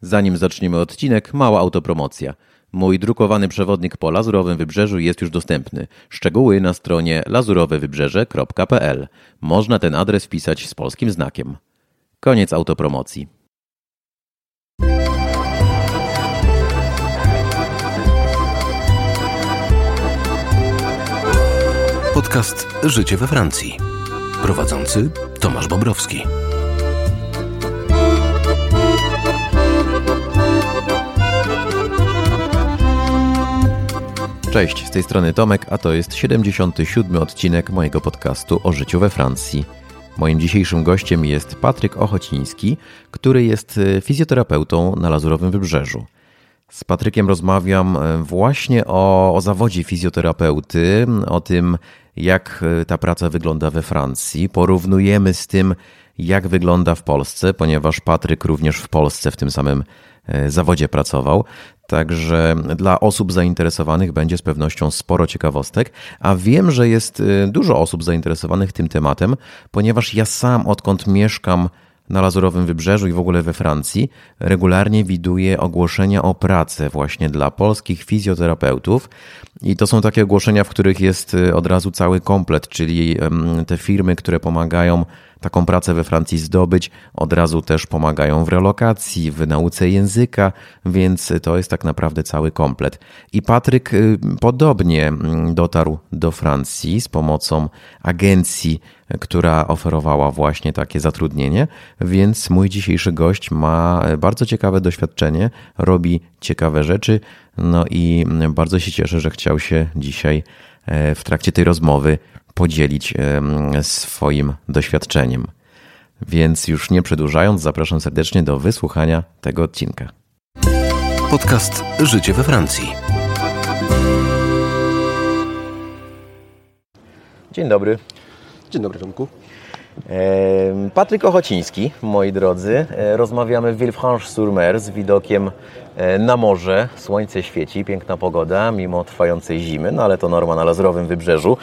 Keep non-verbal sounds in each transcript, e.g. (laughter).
Zanim zaczniemy odcinek, mała autopromocja. Mój drukowany przewodnik po Lazurowym Wybrzeżu jest już dostępny. Szczegóły na stronie lazurowewybrzeże.pl. Można ten adres wpisać z polskim znakiem. Koniec autopromocji. Podcast Życie we Francji. Prowadzący Tomasz Bobrowski. Cześć, z tej strony Tomek, a to jest 77. odcinek mojego podcastu o życiu we Francji. Moim dzisiejszym gościem jest Patryk Ochociński, który jest e, fizjoterapeutą na Lazurowym Wybrzeżu. Z Patrykiem rozmawiam e, właśnie o, o zawodzie fizjoterapeuty, o tym, jak e, ta praca wygląda we Francji. Porównujemy z tym, jak wygląda w Polsce, ponieważ Patryk również w Polsce w tym samym zawodzie pracował. Także dla osób zainteresowanych będzie z pewnością sporo ciekawostek, a wiem, że jest dużo osób zainteresowanych tym tematem, ponieważ ja sam odkąd mieszkam na Lazurowym Wybrzeżu i w ogóle we Francji regularnie widuję ogłoszenia o pracę właśnie dla polskich fizjoterapeutów. I to są takie ogłoszenia, w których jest od razu cały komplet, czyli te firmy, które pomagają taką pracę we Francji zdobyć, od razu też pomagają w relokacji, w nauce języka, więc to jest tak naprawdę cały komplet. I Patryk y, podobnie dotarł do Francji z pomocą agencji, która oferowała właśnie takie zatrudnienie, więc mój dzisiejszy gość ma bardzo ciekawe doświadczenie, robi ciekawe rzeczy, no i bardzo się cieszę, że chciał się dzisiaj w trakcie tej rozmowy podzielić swoim doświadczeniem. Więc już nie przedłużając, zapraszam serdecznie do wysłuchania tego odcinka. Podcast Życie we Francji. Dzień dobry. Dzień dobry, Tomku. Patryk Ochociński, moi drodzy. E, rozmawiamy w Villefranche-sur-Mer z widokiem e, na morze. Słońce świeci, piękna pogoda, mimo trwającej zimy, no ale to norma na Lazurowym Wybrzeżu.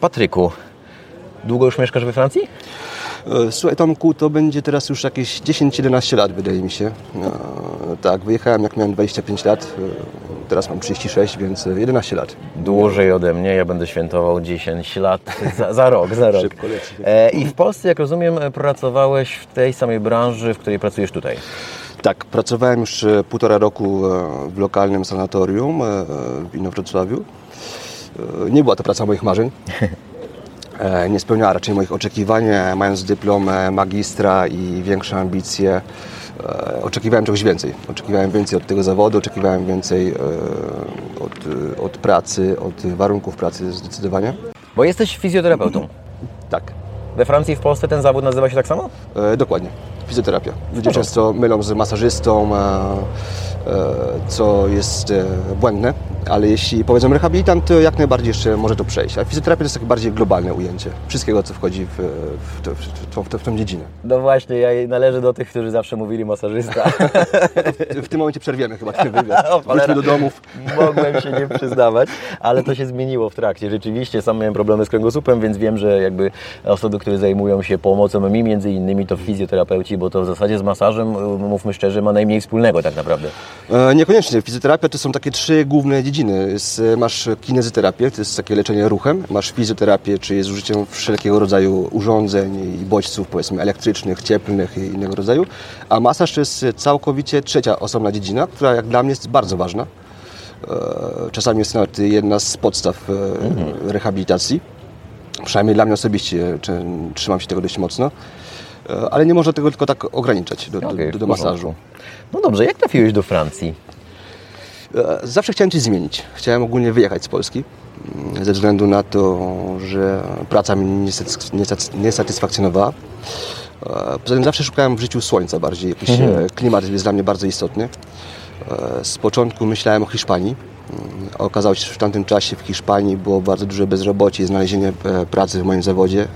Patryku, długo już mieszkasz we Francji? E, słuchaj Tomku, to będzie teraz już jakieś 10-11 lat wydaje mi się. tak, wyjechałem jak miałem 25 lat, teraz mam 36, więc 11 lat. Dłużej ode mnie, ja będę świętował 10 lat (laughs) za, za rok, za rok. Szybko leci. E, I w Polsce, jak rozumiem, pracowałeś w tej samej branży, w której pracujesz tutaj. Tak, pracowałem już e, półtora roku e, w lokalnym sanatorium w Inowrocławiu. Nie była to praca moich marzeń. Nie spełniała raczej moich oczekiwań, mając dyplom magistra i większe ambicje E, oczekiwałem czegoś więcej. Oczekiwałem więcej od tego zawodu, oczekiwałem więcej e, od, od pracy, od warunków pracy zdecydowanie. Bo jesteś fizjoterapeutą. Tak. We Francji i w Polsce ten zawód nazywa się tak samo? E, dokładnie. Fizjoterapia. Ludzie często mylą z masażystą, e, co jest e, błędne ale jeśli powiedzmy rehabilitant, to jak najbardziej jeszcze może to przejść. A fizjoterapia to jest takie bardziej globalne ujęcie wszystkiego, co wchodzi w, w, w, to, w tą dziedzinę. No właśnie, ja należę do tych, którzy zawsze mówili masażysta. (laughs) w tym momencie przerwiemy chyba ten wywiad. (laughs) Wróćmy do domów. Mogłem się nie (laughs) przyznawać, ale to się zmieniło w trakcie. Rzeczywiście sam miałem problemy z kręgosłupem, więc wiem, że jakby osoby, które zajmują się pomocą mi między innymi to fizjoterapeuci, bo to w zasadzie z masażem, mówmy szczerze, ma najmniej wspólnego tak naprawdę. E, niekoniecznie. Fizjoterapia to są takie trzy główne dziedziny dziedziny. Masz kinezyterapię, to jest takie leczenie ruchem, masz fizjoterapię, czyli z użyciem wszelkiego rodzaju urządzeń i bodźców, powiedzmy elektrycznych, cieplnych i innego rodzaju, a masaż to jest całkowicie trzecia osobna dziedzina, która jak dla mnie jest bardzo ważna. E, czasami jest nawet jedna z podstaw e, mhm. rehabilitacji. Przynajmniej dla mnie osobiście trzymam się tego dość mocno. E, ale nie można tego tylko tak ograniczać do, okay, do, do masażu. No dobrze, jak trafiłeś do Francji? E, zawsze chciałem coś zmienić. Chciałem ogólnie wyjechać z Polski mm, ze względu na to, że praca mnie nie satysfakcjonowała. E, poza tym zawsze szukałem w życiu słońca bardziej. Jakiś mhm. E, klimat jest dla mnie bardzo istotny. Z początku myślałem o Hiszpanii. Mm, okazało się, że w tamtym czasie w Hiszpanii było bardzo duże bezrobocie i znalezienie pracy w moim zawodzie,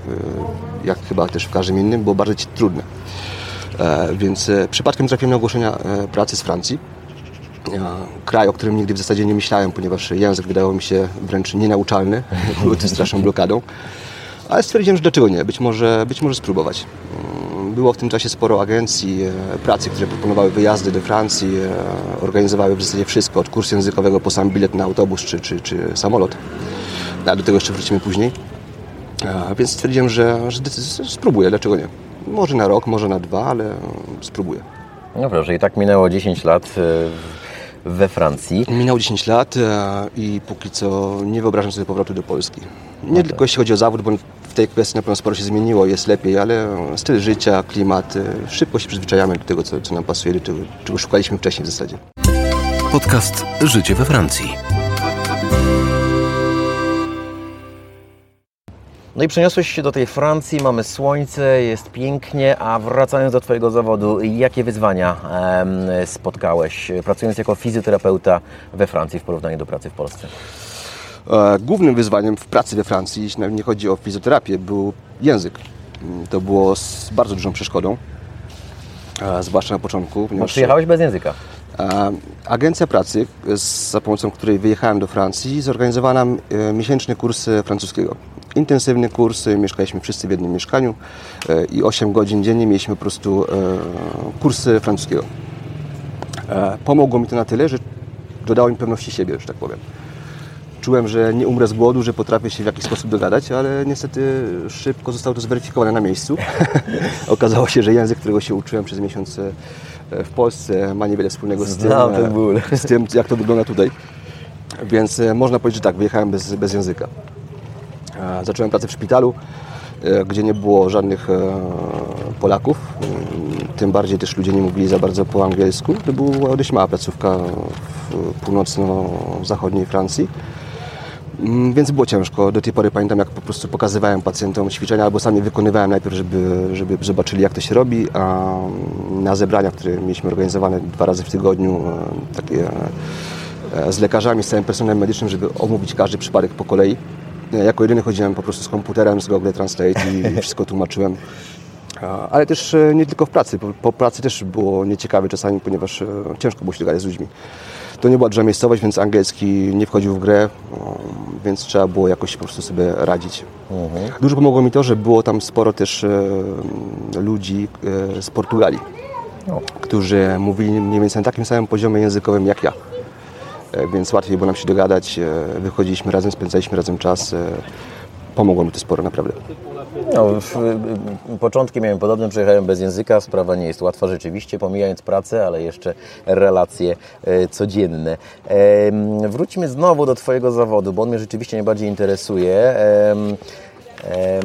jak chyba też w każdym innym, było bardzo trudne. Więc przypadkiem trafiłem na ogłoszenia pracy z Francji kraj, o którym nigdy w zasadzie nie myślałem, ponieważ język wydawał mi się wręcz nienauczalny, (laughs) był straszną blokadą. Ale stwierdziłem, że dlaczego nie, być może, być może spróbować. Mm, było w tym czasie sporo agencji pracy, które proponowały wyjazdy do Francji, organizowały w zasadzie wszystko, od kursu językowego po sam bilet na autobus czy, czy, czy samolot. A do tego jeszcze wrócimy później. Więc stwierdziłem, że, że spróbuję, dlaczego nie. Może na rok, może na dwa, ale spróbuję. No proszę, i tak minęło 10 lat we Francji. Minęło 10 lat i póki co nie wyobrażam sobie powrotu do Polski. Nie tylko jeśli chodzi o zawód, bo w tej kwestii na pewno sporo się zmieniło, jest lepiej, ale styl życia, klimat, szybko się przyzwyczajamy do tego, co, co nam pasuje, do tego, czego szukaliśmy wcześniej w zasadzie. Podcast Życie we Francji. No i przeniosłeś się do tej Francji, mamy słońce, jest pięknie, a wracając do Twojego zawodu, jakie wyzwania spotkałeś pracując jako fizjoterapeuta we Francji w porównaniu do pracy w Polsce? E, głównym wyzwaniem w pracy we Francji, jeśli nie chodzi o fizjoterapię, był język. To było z bardzo dużą przeszkodą, e, zwłaszcza na początku. Ponieważ... Przyjechałeś bez języka? E, agencja pracy, za pomocą której wyjechałem do Francji, zorganizowała nam miesięczny kurs francuskiego intensywny kurs, mieszkaliśmy wszyscy w jednym mieszkaniu e, i 8 godzin dziennie mieliśmy po prostu e, kurs francuskiego. E, pomogło mi to na tyle, że dodało mi pewności siebie, że tak powiem. Czułem, że nie umrę z głodu, że potrafię się w jakiś sposób dogadać, ale niestety szybko zostało to zweryfikowane na miejscu. (laughs) Okazało się, że język, którego się uczyłem przez miesiąc w Polsce ma niewiele wspólnego z tym, z tym jak to wygląda tutaj. Więc można powiedzieć, że tak, wyjechałem bez, bez języka. E, zacząłem pracę w szpitalu, e, gdzie nie było żadnych e, Polaków. Tym bardziej też ludzie nie mówili za bardzo po angielsku. To była dość mała placówka w północno-zachodniej Francji. Mm, więc było ciężko. Do tej pory pamiętam, jak po prostu pokazywałem pacjentom ćwiczenia, albo sami wykonywałem najpierw, żeby, żeby zobaczyli, jak to się robi, a na zebraniach, które mieliśmy organizowane dwa razy w tygodniu, takie z lekarzami, z całym personelem medycznym, żeby omówić każdy przypadek po kolei, jako jedyny chodziłem po prostu z komputerem, z Google Translate i (laughs) wszystko tłumaczyłem. Ale też e, nie tylko w pracy. Po, pracy też było nieciekawe czasami, ponieważ e, ciężko było się dogadać z ludźmi. To nie była duża miejscowość, więc angielski nie wchodził w grę, więc trzeba było jakoś po prostu sobie radzić. Mhm. Dużo pomogło mi to, że było tam sporo też e, ludzi z Portugalii, którzy mówili mniej więcej na takim samym poziomie językowym jak ja. E, więc łatwiej było nam się dogadać. E, wychodziliśmy razem, spędzaliśmy razem czas. E, pomogło mi to sporo, naprawdę. No, początki miałem podobne, przyjechałem bez języka, sprawa nie jest łatwa rzeczywiście, pomijając pracę, ale jeszcze relacje codzienne. Wróćmy znowu do Twojego zawodu, bo on mnie rzeczywiście najbardziej interesuje. E,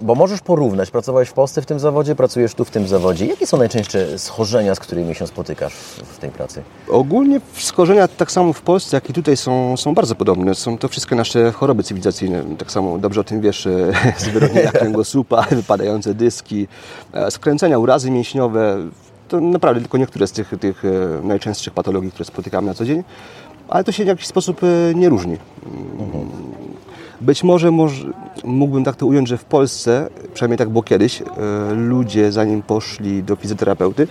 bo możesz porównać, pracowałeś w Polsce w tym zawodzie, pracujesz tu w tym zawodzie. Jakie są najczęstsze schorzenia, z którymi się spotykasz w tej pracy? Ogólnie schorzenia tak samo w Polsce, jak i tutaj są, są bardzo podobne. Są to wszystkie nasze choroby cywilizacyjne. Tak samo dobrze o tym wiesz, (laughs) e, zwyrodnienia kręgosłupa, (laughs) wypadające dyski, e, skręcenia, urazy mięśniowe. To naprawdę tylko niektóre z tych, tych e, najczęstszych patologii, które spotykamy na co dzień. Ale to się w jakiś sposób nie różni. Mhm. Być może, mógłbym tak to ująć, że w Polsce, przynajmniej tak było kiedyś, e, ludzie zanim poszli do fizjoterapeuty,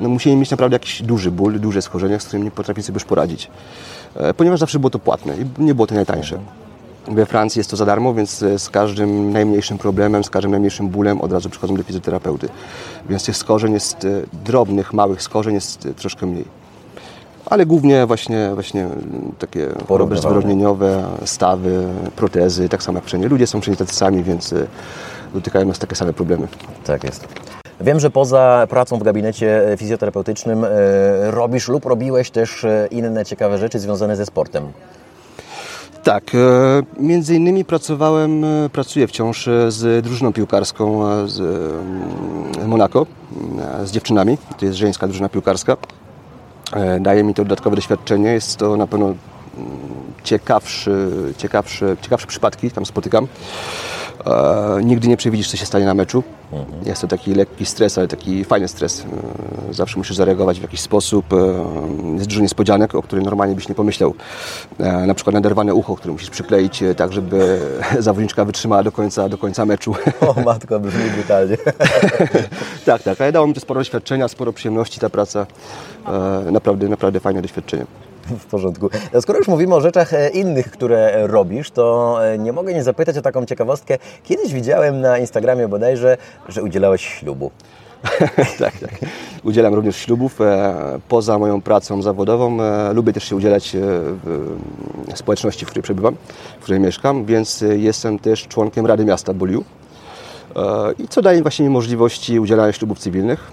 no musieli mieć naprawdę jakiś duży ból, duże schorzenia, z którymi nie potrafili sobie już poradzić. E, ponieważ zawsze było to płatne i nie było to najtańsze. We Francji jest to za darmo, więc e, z każdym najmniejszym problemem, z każdym najmniejszym bólem od razu przychodzą do fizjoterapeuty. Więc tych skorzeń jest drobnych, małych skorzeń jest troszkę mniej ale głównie właśnie, właśnie takie choroby zwyrodnieniowe, stawy, protezy, tak samo jak wszędzie. Ludzie są wszędzie tacy sami, więc y, dotykają nas takie same problemy. Tak jest. Wiem, że poza pracą w gabinecie e, fizjoterapeutycznym e, robisz lub robiłeś też inne ciekawe rzeczy związane ze sportem. Tak, między innymi pracowałem, pracuję wciąż z drużyną piłkarską z Monaco, z dziewczynami. To jest żeńska drużyna piłkarska. E, daje mi to dodatkowe doświadczenie. Jest to na pewno mm, ciekawszy, ciekawszy, ciekawsze przypadki tam spotykam. E, nigdy nie przewidzisz, co się stanie na meczu. Mhm. Jest to taki lekki stres, ale taki fajny stres. E, zawsze musisz zareagować w jakiś sposób. E, jest dużo niespodzianek, o których normalnie byś nie pomyślał. E, na przykład naderwane ucho, które musisz przykleić e, tak, żeby (laughs) zawodniczka wytrzymała do końca, do końca meczu. O matko, brzmi brutalnie. (laughs) tak, tak, ale dało mi to sporo doświadczenia, sporo przyjemności ta praca. naprawdę, naprawdę fajne doświadczenie. (laughs) W porządku. Skoro już mówimy o rzeczach e, innych, które robisz, to e, nie mogę nie zapytać o taką ciekawostkę. Kiedyś widziałem na Instagramie bodajże, że udzielałeś ślubu. (laughs) tak, tak. Udzielam również ślubów. E, poza moją pracą zawodową lubię też się udzielać w społeczności, w której przebywam, w której mieszkam, więc jestem też członkiem Rady Miasta Boliu. I co daje właśnie mi możliwości udzielania ślubów cywilnych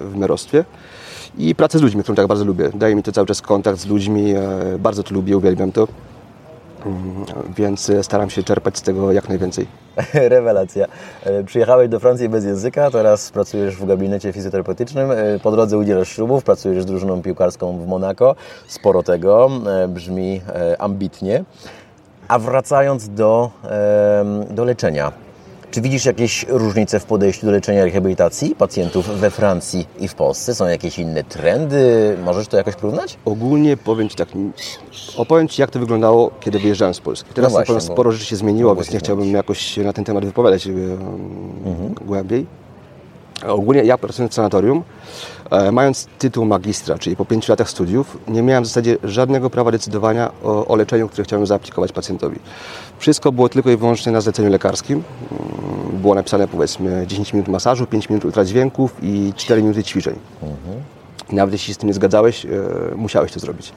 w merostwie i pracę z ludźmi, którą tak bardzo lubię. Daje mi to cały czas kontakt z ludźmi, bardzo to lubię, uwielbiam to. Mm, więc staram się czerpać z tego jak najwięcej. (laughs) Rewelacja. E, przyjechałeś do Francji bez języka, teraz pracujesz w gabinecie fizjoterapeutycznym, e, po drodze udzielasz ślubów, pracujesz z drużyną piłkarską w Monako. Sporo tego, e, brzmi ambitnie. A wracając do, do leczenia, czy widzisz jakieś różnice w podejściu do leczenia rehabilitacji pacjentów we Francji i w Polsce? Są jakieś inne trendy? Możesz to jakoś porównać? Ogólnie powiem Ci tak, opowiem Ci jak to wyglądało, kiedy wyjeżdżałem z Polski. Teraz no właśnie, sporo rzeczy się zmieniło, więc nie chciałbym jakoś na ten temat wypowiadać mhm. głębiej. Ogólnie ja pracując w sanatorium, mając tytuł magistra, czyli po pięciu latach studiów, nie miałem w zasadzie żadnego prawa decydowania o, o leczeniu, które chciałem zaaplikować pacjentowi. Wszystko było tylko i wyłącznie na zleceniu lekarskim. Mm, było napisane powiedzmy 10 minut masażu, 5 minut ultradźwięków i 4 minuty ćwiczeń. Mhm. Nawet jeśli się z tym nie zgadzałeś, e, musiałeś to zrobić.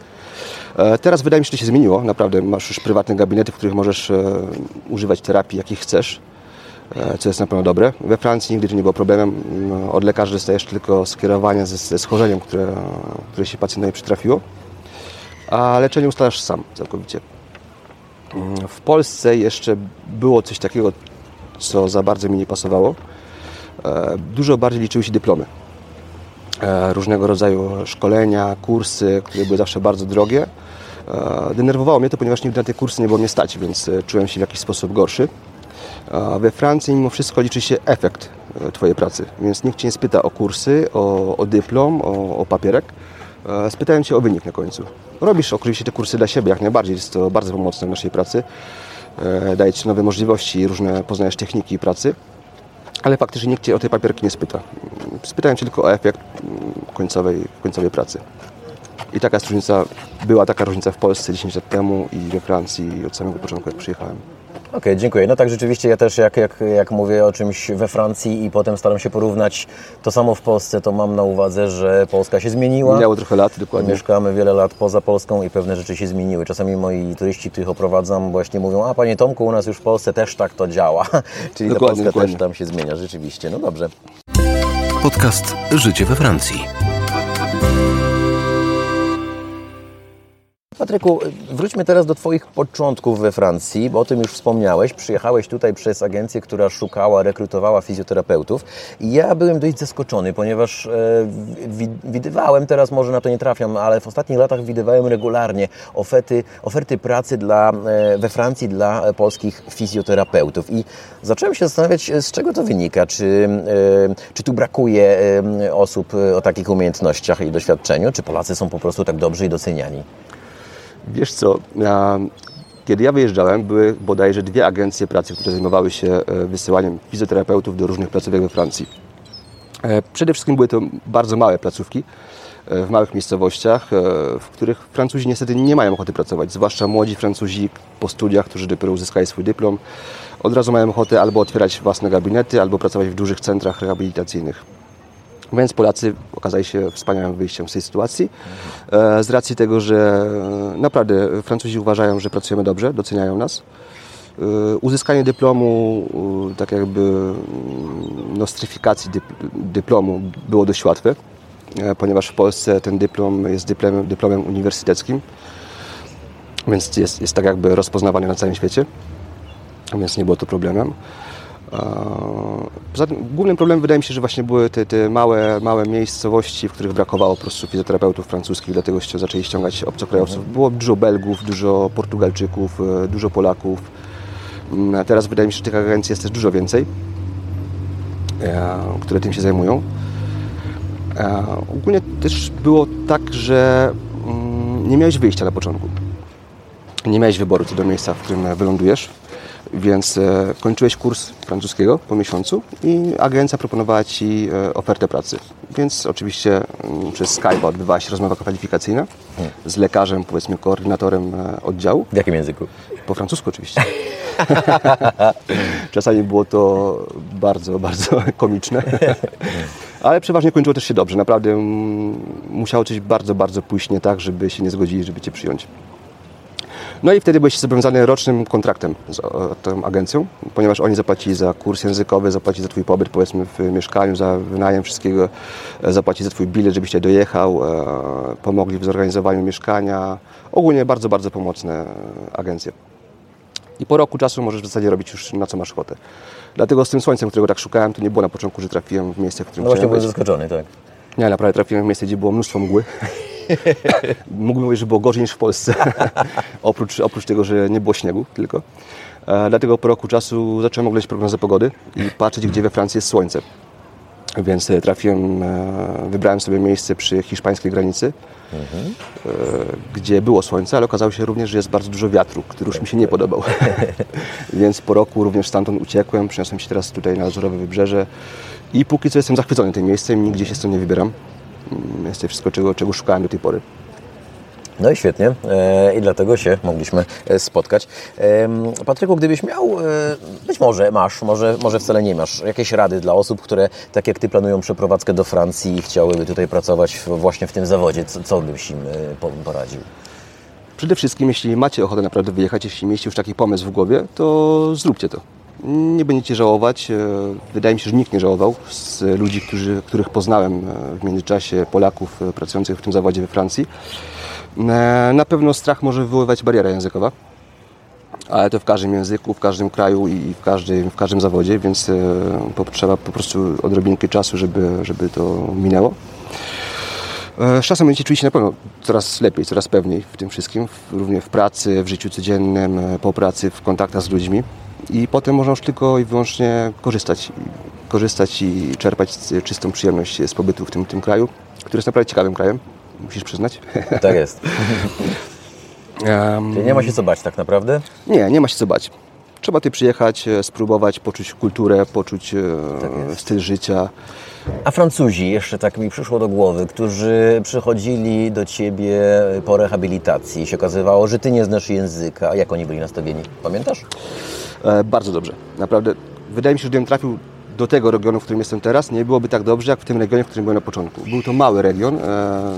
E, teraz wydaje mi się, że to się zmieniło. Naprawdę masz już prywatne gabinety, w których możesz używać terapii, jakich chcesz. E, co jest na pewno dobre. We Francji nigdy to nie było problemem. No, od lekarzy dostajesz tylko skierowanie ze, ze schorzeniem, które, które się pacjentowi przytrafiło, a leczenie ustalasz sam całkowicie. Mm, w Polsce jeszcze było coś takiego, co za bardzo mi nie pasowało. E, dużo bardziej liczyły się dyplomy. E, różnego rodzaju szkolenia, kursy, które były zawsze bardzo drogie. Denerwowało mnie to, ponieważ nigdy na te kursy nie było mnie stać, więc czułem się w jakiś sposób gorszy. A we Francji mimo wszystko liczy się efekt e, Twojej pracy, więc nikt Cię nie spyta o kursy, o, o dyplom, o, o papierek. E, spytają Cię o wynik na końcu. Robisz oczywiście te kursy dla siebie jak najbardziej, jest to bardzo pomocne w naszej pracy. E, daje Ci nowe możliwości, różne poznajesz techniki pracy, ale faktycznie nikt Cię o te papierki nie spyta. Spytają Cię tylko o efekt mm, końcowej, końcowej pracy. I taka różnica, była taka różnica w Polsce 10 lat temu i we Francji od samego początku, jak przyjechałem. Okej, okay, dziękuję. No tak, rzeczywiście ja też jak, jak, jak mówię o czymś we Francji i potem staram się porównać to samo w Polsce, to mam na uwadze, że Polska się zmieniła. Minęło trochę lat, dokładnie. Mieszkamy wiele lat poza Polską i pewne rzeczy się zmieniły. Czasami moi turyści, których oprowadzam, właśnie mówią, a Panie Tomku, u nas już w Polsce też tak to działa. (laughs) Czyli dokładnie, ta Polska dokładnie. też tam się zmienia, rzeczywiście. No dobrze. Podcast Życie we Francji. Patryku, wróćmy teraz do Twoich początków we Francji, bo o tym już wspomniałeś. Przyjechałeś tutaj przez agencję, która szukała, rekrutowała fizjoterapeutów. I ja byłem dość zaskoczony, ponieważ e, widywałem, teraz może na to nie trafiam, ale w ostatnich latach widywałem regularnie oferty, oferty pracy dla, e, we Francji dla polskich fizjoterapeutów. I zacząłem się zastanawiać, z czego to wynika. Czy, e, czy tu brakuje e, osób o takich umiejętnościach i doświadczeniu? Czy Polacy są po prostu tak dobrzy i doceniani? Wiesz co, kiedy ja wyjeżdżałem, były bodajże dwie agencje pracy, które zajmowały się e, wysyłaniem fizjoterapeutów do różnych placówek we Francji. E, przede wszystkim były to bardzo małe placówki e, w małych miejscowościach, w których Francuzi niestety nie mają ochoty pracować, zwłaszcza młodzi Francuzi po studiach, którzy dopiero uzyskali swój dyplom, od razu mają ochotę albo otwierać własne gabinety, albo pracować w dużych centrach rehabilitacyjnych. Więc Polacy okazali się wspaniałym wyjściem z tej sytuacji. E, z racji tego, że e, naprawdę Francuzi uważają, że pracujemy dobrze, doceniają nas. E, uzyskanie dyplomu, tak jakby mm, nostryfikacji dyplomu było dość łatwe, ponieważ w Polsce ten dyplom jest dyplomem, dyplomem uniwersyteckim, więc jest, jest tak jakby rozpoznawany na całym świecie, więc nie było to problemem. Poza tym głównym problemem wydaje mi się, że właśnie były te, te małe, małe miejscowości, w których brakowało po prostu fizjoterapeutów francuskich, dlatego zaczęli ściągać obcokrajowców. Mhm. Było dużo Belgów, dużo Portugalczyków, e, dużo Polaków. Mm, teraz wydaje mi się, że tych agencji jest też dużo więcej, e, które tym się zajmują. E, ogólnie też było tak, że mm, nie miałeś wyjścia na początku. Nie miałeś wyboru co do miejsca, w którym wylądujesz więc e, kończyłeś kurs francuskiego po miesiącu i agencja proponowała Ci e, ofertę pracy. Więc oczywiście mm, przez Skype odbywała się rozmowa kwalifikacyjna hmm. z lekarzem, powiedzmy koordynatorem e, oddziału. W jakim języku? Po francusku oczywiście. (laughs) Czasami było to bardzo, bardzo (laughs) komiczne. Ale przeważnie kończyło też się dobrze. Naprawdę mm, musiało coś bardzo, bardzo pójść nie tak, żeby się nie zgodzili, żeby Cię przyjąć. No i wtedy byłeś zobowiązany rocznym kontraktem z o, tą agencją, ponieważ oni zapłacili za kurs językowy, zapłacili za Twój pobyt powiedzmy w mieszkaniu, za wynajem wszystkiego, e, zapłacili za Twój bilet, żebyś Cię dojechał, e, pomogli w zorganizowaniu mieszkania. Ogólnie bardzo, bardzo pomocne e, agencje. I po roku czasu możesz w zasadzie robić już na co masz ochotę. Dlatego z tym słońcem, którego tak szukałem, to nie było na początku, że trafiłem w miejsce, w którym No właśnie byłem być. zaskoczony, tak. Nie, naprawdę trafiłem w miejsce, gdzie było mnóstwo mgły. (laughs) Mógłbym powiedzieć, że było gorzej niż w Polsce. (laughs) oprócz, oprócz tego, że nie było śniegu tylko. E, dlatego po roku czasu zacząłem oglądać prognozę pogody i patrzeć, gdzie we Francji jest słońce. Więc e, trafiłem, e, wybrałem sobie miejsce przy hiszpańskiej granicy, e, gdzie było słońce, ale okazało się również, że jest bardzo dużo wiatru, który już mi się nie podobał. (laughs) Więc po roku również stamtąd uciekłem, przeniosłem się teraz tutaj na Lazurowe Wybrzeże i póki co jestem zachwycony tym miejscem, nigdzie się stąd nie wybieram. Mm, Jest to wszystko, czego, czego szukałem do tej pory. No i świetnie. E, I dlatego się mogliśmy e, spotkać. Patryku, gdybyś miał, e, być może masz, może, może wcale nie masz, jakieś rady dla osób, które tak jak Ty planują przeprowadzkę do Francji i chciałyby tutaj pracować właśnie w tym zawodzie, co, co byś im po- poradził? Przede wszystkim, jeśli macie ochotę naprawdę wyjechać, jeśli mieliście już taki pomysł w głowie, to zróbcie to. Nie będziecie żałować. E, Wydaje mi się, że nikt nie żałował z ludzi, którzy, których poznałem e, w międzyczasie, Polaków e, pracujących w tym zawodzie we Francji. Na pewno strach może wywoływać bariera językowa, ale to w każdym języku, w każdym kraju i w każdym, w każdym zawodzie, więc e, po- prostu odrobinkę czasu, żeby, żeby to minęło. Z czasem będziecie czuli się na pewno coraz lepiej, coraz pewniej w tym wszystkim, również w pracy, w życiu codziennym, po pracy, w kontaktach z ludźmi. I potem można już tylko i wyłącznie korzystać, korzystać i czerpać czystą przyjemność z pobytu w tym, tym kraju, który jest naprawdę ciekawym krajem, musisz przyznać. (laughs) Tak jest. Em, Czyli nie ma się co bać tak naprawdę? nie, nie ma się co bać. Trzeba tu przyjechać, e, spróbować, poczuć kulturę, poczuć e, styl życia. A Francuzi, jeszcze tak mi przyszło do głowy, którzy przychodzili do Ciebie po rehabilitacji i się okazywało, że Ty nie znasz języka. Jak oni byli nastawieni? Pamiętasz? E, bardzo dobrze. Naprawdę. Wydaje mi się, że gdybym trafił do tego regionu, w którym jestem teraz, nie byłoby tak dobrze, jak w tym regionie, w którym byłem na początku. Był to mały region. E,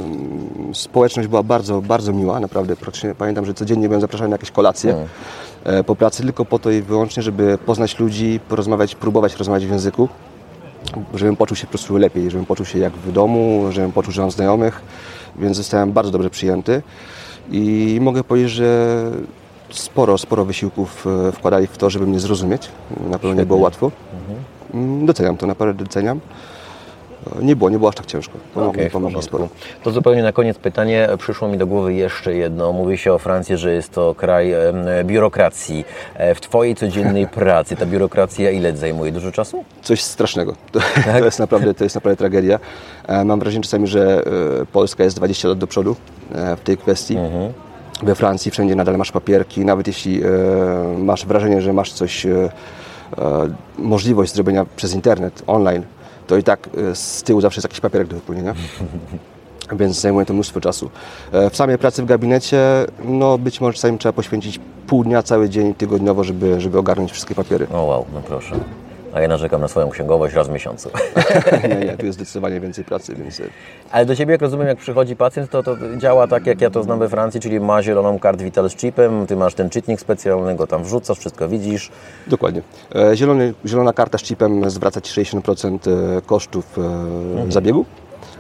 społeczność była bardzo, bardzo miła, naprawdę. Pamiętam, że codziennie byłem zapraszany na jakieś kolacje e, po pracy, tylko po to i wyłącznie, żeby poznać ludzi, porozmawiać, próbować rozmawiać w języku, żebym poczuł się po prostu lepiej, żebym poczuł się jak w domu, żebym poczuł, że mam znajomych, więc zostałem bardzo dobrze przyjęty i mogę powiedzieć, że sporo, sporo wysiłków e, wkładali w to, żeby mnie zrozumieć. Na pewno nie było łatwo. Mm, Doceniam to, naprawdę doceniam. E, Nie było, nie było aż tak ciężko. Porządku. sporo. To zupełnie na koniec pytanie. Przyszło mi do głowy jeszcze jedno. Mówi się o Francji, że jest to kraj biurokracji. E, W Twojej codziennej (laughs) pracy ta biurokracja ile zajmuje? Dużo czasu? Coś strasznego. (laughs) To, to, jest, naprawdę, to jest naprawdę tragedia. Mam wrażenie czasami, że Polska jest 20 lat do przodu w tej kwestii. We Francji wszędzie nadal masz papierki, nawet jeśli e, masz wrażenie, że masz coś, e, e, możliwość zrobienia przez internet, online, to i tak z tyłu zawsze jest jakiś papierek do wypełnienia. (laughs) Więc zajmuje to mnóstwo czasu. W samej pracy w gabinecie, no być może czasami trzeba poświęcić pół dnia, cały dzień tygodniowo, żeby, żeby ogarnąć wszystkie papiery. O wow, no proszę. A ja narzekam na swoją księgowość raz w miesiącu. (laughs) nie, nie, tu jest zdecydowanie więcej pracy, więc e, Ale do Ciebie, jak rozumiem, jak przychodzi pacjent, to, to działa tak, jak ja to znam we Francji, czyli ma zieloną kartę Vital z chipem, Ty masz ten czytnik specjalny, go tam wrzucasz, wszystko widzisz. dokładnie. E, Zielony, zielona karta z chipem zwraca Ci 60% kosztów e, zabiegu.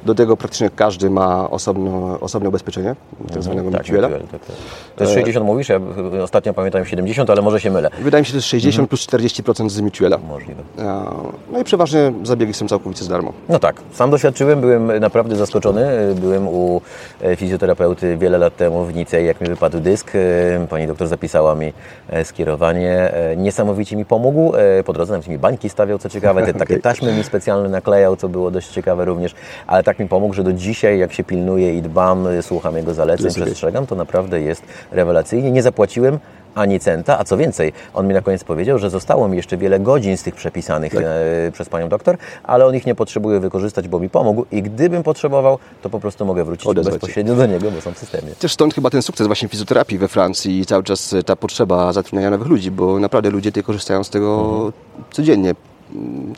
Do tego praktycznie każdy ma osobno, osobne ubezpieczenie, tak zwanego Tak, mutuela. mutuel, tak, tak. To jest 60 mówisz, ja ostatnio pamiętam 70, ale może się mylę. Wydaje mi się, że to jest 60 plus 40% z mutuela. Możliwe. E, No i przeważnie zabiegi są całkowicie za darmo. No tak, sam doświadczyłem, byłem naprawdę zaskoczony. Byłem u e, fizjoterapeuty wiele lat temu w Nicei, jak mi wypadł dysk. E, Pani doktor zapisała mi e, skierowanie. E, Niesamowicie mi pomógł. E, Po drodze nawet mi bańki stawiał, co ciekawe. Te (laughs) takie Okej. taśmy mi specjalne naklejał, co było dość ciekawe również. Ale tak mi pomógł, że do dzisiaj, jak się pilnuję i dbam, e, słucham jego zaleceń, jest przestrzegam, to naprawdę jest rewelacyjnie. Nie zapłaciłem ani centa, a co więcej, on mi na koniec powiedział, że zostało mi jeszcze wiele godzin z tych przepisanych Tak. e, przez panią doktor, ale on ich nie potrzebuje wykorzystać, bo mi pomógł i gdybym potrzebował, to po prostu mogę wrócić Odezwać bezpośrednio do niego, bo są w systemie. Też stąd chyba ten sukces właśnie fizjoterapii we Francji i cały czas ta potrzeba zatrudniania nowych ludzi, bo naprawdę ludzie tutaj korzystają z tego codziennie.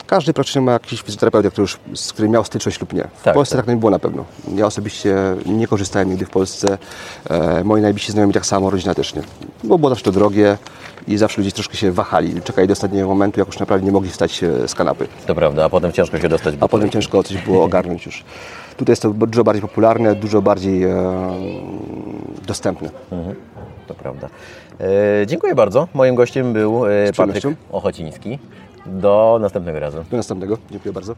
Każdy praktycznie ma jakiś fizjoterapeuta, który już, z którym miał styczność lub nie. W Tak, Polsce tak. tak. nie było na pewno. Ja osobiście nie korzystałem nigdy w Polsce. E, moi najbliżsi znajomi tak samo, rodzina też nie. Bo było zawsze to drogie i zawsze ludzie troszkę się wahali. Czekali do ostatniego momentu, jak już naprawdę nie mogli wstać e, z kanapy. To prawda, a potem ciężko się dostać. A potem ciężko coś było (laughs) ogarnąć już. Tutaj jest to dużo bardziej popularne, dużo bardziej e, dostępne. To prawda. E, dziękuję bardzo. Moim gościem był e, Patryk. Ochociński. Do następnego razu. Do następnego. Dziękuję bardzo.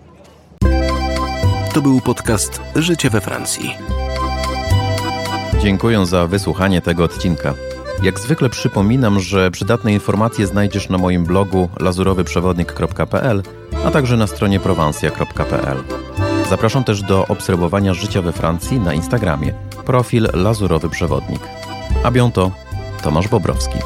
To był podcast Życie we Francji. Dziękuję za wysłuchanie tego odcinka. Jak zwykle przypominam, że przydatne informacje znajdziesz na moim blogu lazurowyprzewodnik.pl, a także na stronie prowansja.pl. Zapraszam też do obserwowania życia we Francji na Instagramie. Profil Lazurowy Przewodnik. A to Tomasz Bobrowski.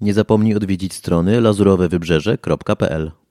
Nie zapomnij odwiedzić strony lazurowewybrzeże.pl